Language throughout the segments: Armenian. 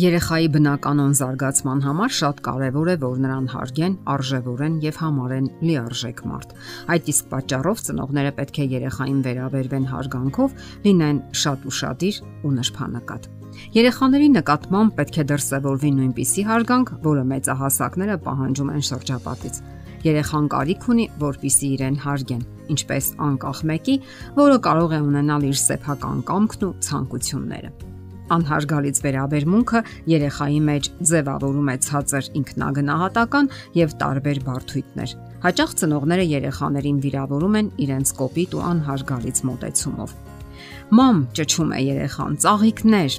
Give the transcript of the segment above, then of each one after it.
Երեխայի բնականon զարգացման համար շատ կարևոր է, որ նրան հարգեն, արժևորեն եւ համարեն լիարժեք մարդ։ Այդ իսկ պատճառով ծնողները պետք է երեխային վերաբերվեն հարգանքով, լինեն շատ ուրախadir ու նշփանակատ։ Երեխաների նկատմամբ պետք է դրսևորվի նույնպիսի հարգանք, որը մեծահասակները պահանջում են շրջապատից։ Երեխան կարիք ունի, որպիսի իրեն հարգեն, ինչպես անկախ մեկի, որը կարող է ունենալ իր սեփական կամքն ու ցանկությունները անհարգալից վերաբերմունքը երեխայի մեջ ձևավորում է ցածր ինքնագնահատական եւ տարբեր բարդույթներ։ Հաճախ ծնողները երեխաներին վիրավորում են իրենց կոպիտ ու անհարգալից մոտեցումով։ Մամ ճճում է երեխան, ծաղիկներ,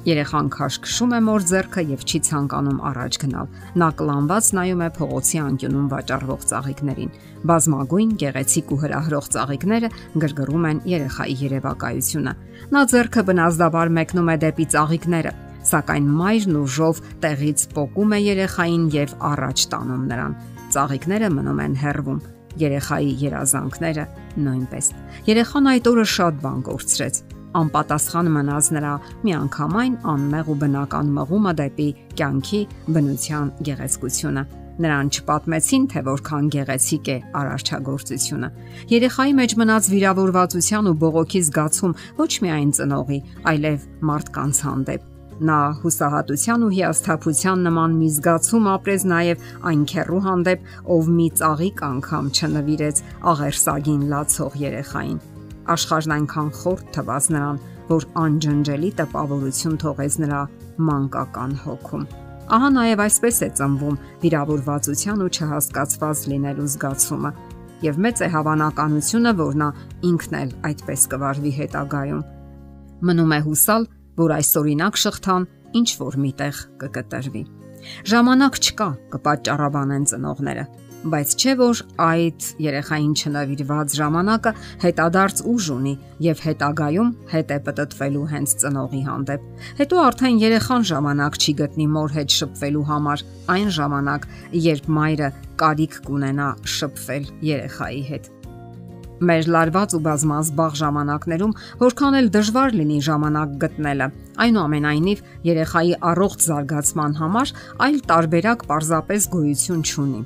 Երեխան քաշքշում է մոր зерքը եւ չի ցանկանում առաջ գնալ։ Նա կլանված նայում է փողոցի անկյունում վաճառվող ծաղիկներին։ Բազմագույն, գեղեցիկ ու հրահրող ծաղիկները գրգռում են երեխայի երևակայությունը։ Նա зерքը բնազդաբար մեկնում է դեպի ծաղիկները, սակայն մայրն ուժով տեղից պոկում է երեխային եւ առաջ տանում նրան։ Ծաղիկները մնում են հեռվում։ Երեխայի երազանքները նույնպես։ Երեխան այդ օրը շատ բան կորցրեց անպատասխան մնաց նրա միանգամայն անմեղ ու բնական մղումը դեպի կյանքի բնության գեղեցկությունը։ Նրան չպատմեցին, թե որքան գեղեցիկ է արարչագործությունը։ Երեխայի մեջ մնաց վիրավորվածության ու բողոքի զգացում ոչ միայն ծնողի, այլև մարդկանց հանդեպ։ Նա հուսահատության ու հիասթափության նման մի զգացում ապրեց նաև այն քերու հանդեպ, ով մի ծաղիկ անգամ չնվիրեց աղերսագին լացող երեխային Աշխարհն այնքան խորտ թվաց նրան, որ անջնջելի տպավորություն թողեց նրա մանկական հոգում։ Ահա նաև այսպես է ծնվում վիրավորվածության ու չհասկացված լինելու զգացումը, եւ մեծ է հավանականությունը, որ նա ինքն էլ այդպես կվարվի հետագայում։ Մնում է հուսալ, որ այս օրինակ շղթան ինչ որ միտեղ կկտրվի։ Ժամանակ չկա, կպատճառաբանեն ծնողները բայց չէ որ այդ երեխային չնավիրված ժամանակը հետադարձ ուժ ունի եւ հետագայում հետ է պատտվելու հենց ծնողի հանդեպ։ Հետո արդեն երեխան ժամանակ չի գտնի մոր հետ շփվելու համար, այն ժամանակ, երբ մայրը կարիք կունենա շփվել երեխայի հետ մեր լարված ու բազմազբաղ ժամանակներում որքան էլ դժվար լինի ժամանակ գտնելը այնուամենայնիվ երեխայի առողջ զարգացման համար այլ տարբերակ պարզապես գոյություն չունի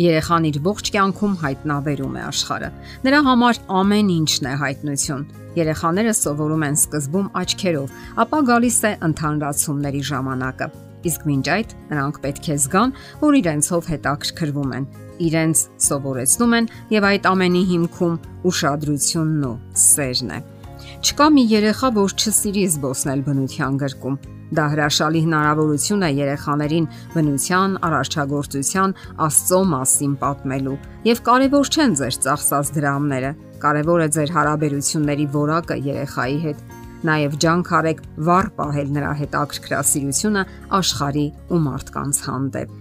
Երեխան իր ողջ կյանքում հայտնաբերում է աշխարը։ Նրա համար ամեն ինչն է հայտնություն։ Երեխաները սովորում են սկզբում աչքերով, ապա գալիս է ընթանրացումների ժամանակը։ Իսկ մինչ այդ նրանք պետք է զգան, որ իրենցով հետաքրքրվում են, իրենց սովորեցնում են եւ այդ ամենի հիմքում ուշադրությունն ու սերն է։ Չկա մի երեխա, որ չսիրի զբոսնել բնության գրկում Դա հրաշալի հնարավորություն է երեխաներին բնության, արարչագործության, Աստծո մասին պատմելու։ Եվ կարևոր չեն ձեր ծախսած դրամները, կարևոր է ձեր հարաբերությունների որակը երեխայի հետ։ Նաև ջանք արեք վառ պահել նրա հետ ակրկրասիրությունը աշխարի ու մարդկանց հանդեպ։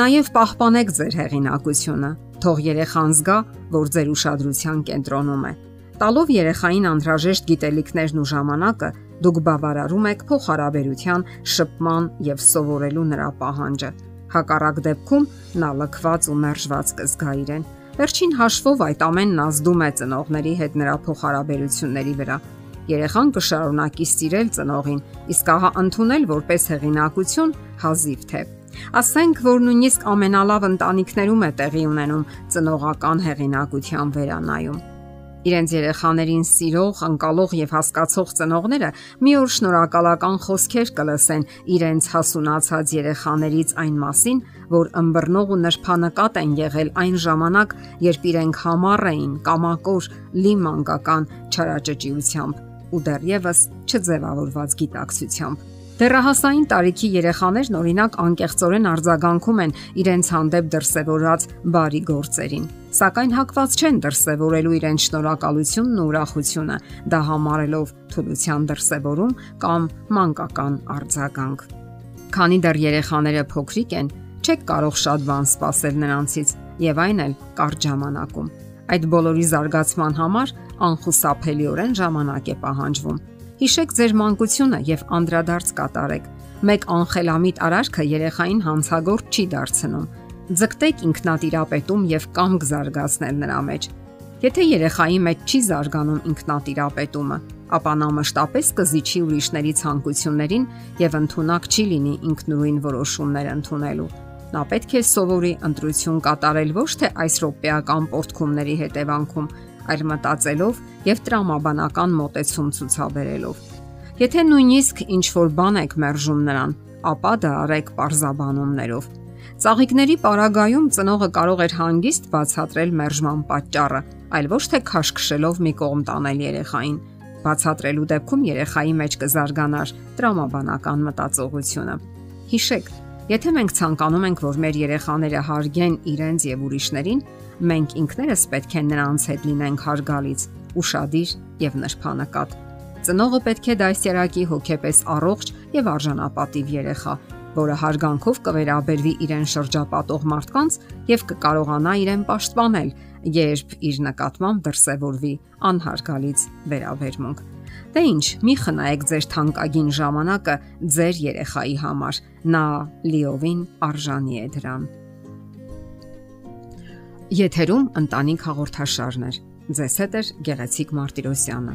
Նաև պահպանեք ձեր հեղինակությունը։ Թող երեխան զգա, որ ձեր ուշադրության կենտրոնում է։ Տալով երեխային անհրաժեշտ գիտելիքներն ու ժամանակը, Դուք բավարարում եք փոխհարաբերության շփման եւ սովորելու նրա պահանջը։ Հակառակ դեպքում նա լքված ու մերժված կզգա իրեն։ Վերջին հաշվով այդ ամենն ազդում է ծնողների հետ նրա փոխհարաբերությունների վրա։ Երեխան կշարունակի սիրել ծնողին, իսկ ահա ընդունել որպես հեղինակություն հազիվ թե։ Ասենք, որ նույնիսկ ամենալավ ընտանիքներում է տեղի ունենում ծնողական հեղինակության վերանայում Իրենց երեխաներին սիրող, անկալող եւ հասկացող ծնողները մի օր շնորհակալական խոսքեր կլսեն իրենց հասունացած երեխաներից այն մասին, որ ըմբռնող ու նրբանկատ են եղել այն ժամանակ, երբ իրենք համառ էին կամակոր լի մանկական չարաճճիությամբ ու դեռևս չձևավորված գիտակցությամբ։ Դեռահասային տարիքի երեխաներն օրինակ անկեղծորեն արձագանքում են իրենց հանդեպ դրսևորած բարի գործերին, սակայն հակված չեն դրսևորելու իրեն շնորհակալությունն ու ուրախությունը, դա համարելով թուլության դրսևորում կամ մանկական արձագանք։ Քանի դեռ երեխաները փոքրիկ են, չեք կարող շատ բան սпасել նրանցից եւ այն էլ կարճ ժամանակում։ Այդ բոլորի զարգացման համար անխուսափելիորեն ժամանակ է պահանջվում։ Հիշեք ձեր մանկությունը եւ անդրադարձ կատարեք։ Մեկ անխելամիտ արարքը երեխային հանցագործ չի դարձնում, Ձգտեք ինքնատիրապետում եւ կամք զարգացնել նրա մեջ։ Եթե երեխայի մեջ չի զարգանում ինքնատիրապետումը, ապա նա մշտապես կզիջի ուրիշների ցանկություններին եւ ընդունակ չի լինի ինքնուրույն որոշումներ ընդունելու։ Նա պետք է սովորի ընտրություն կատարել ոչ թե այս ռոպեական պորտքումների հետևանքում, այլ մտածելով եւ տրամաբանական մոտեցում ցուցաբերելով։ Եթե նույնիսկ ինչ որ բան եք մերժում նրան, ապա դա արեք parzabanumներով։ Ծաղիկների պարագայում ծնողը կարող էր հանգիստ բացատրել մերժման պատճառը, այլ ոչ թե քաշքշելով մի կողմ տանել երեխային։ Բացատրելու դեպքում երեխայի մեջ կզարգանար տրամաբանական մտածողությունը։ Հիշեք, եթե մենք ցանկանում ենք, որ մեր երեխաները հարգեն իրենց եւ ուրիշներին, մենք ինքներս պետք է նրանց հետ լինենք հարգալից, ուրشادիր եւ նրբանակատ։ Ծնողը պետք է դասերակի հոգեպես առողջ եւ արժանապատիվ երեխա որը հարգանքով կվերաբերվի իրեն շրջապատող մարդկանց եւ կկարողանա իրեն պաշտպանել, երբ իր նկատմամբ դրսևորվի անհարգալից վերաբերմունք։ Դե ի՞նչ, մի խնայեք ձեր թանկագին ժամանակը ձեր երեխայի համար։ Նա լիովին արժանի է դրան։ Եթերում ընտանիք հաղորդաշարներ։ Ձեզ հետ է Գեղեցիկ Մարտիրոսյանը։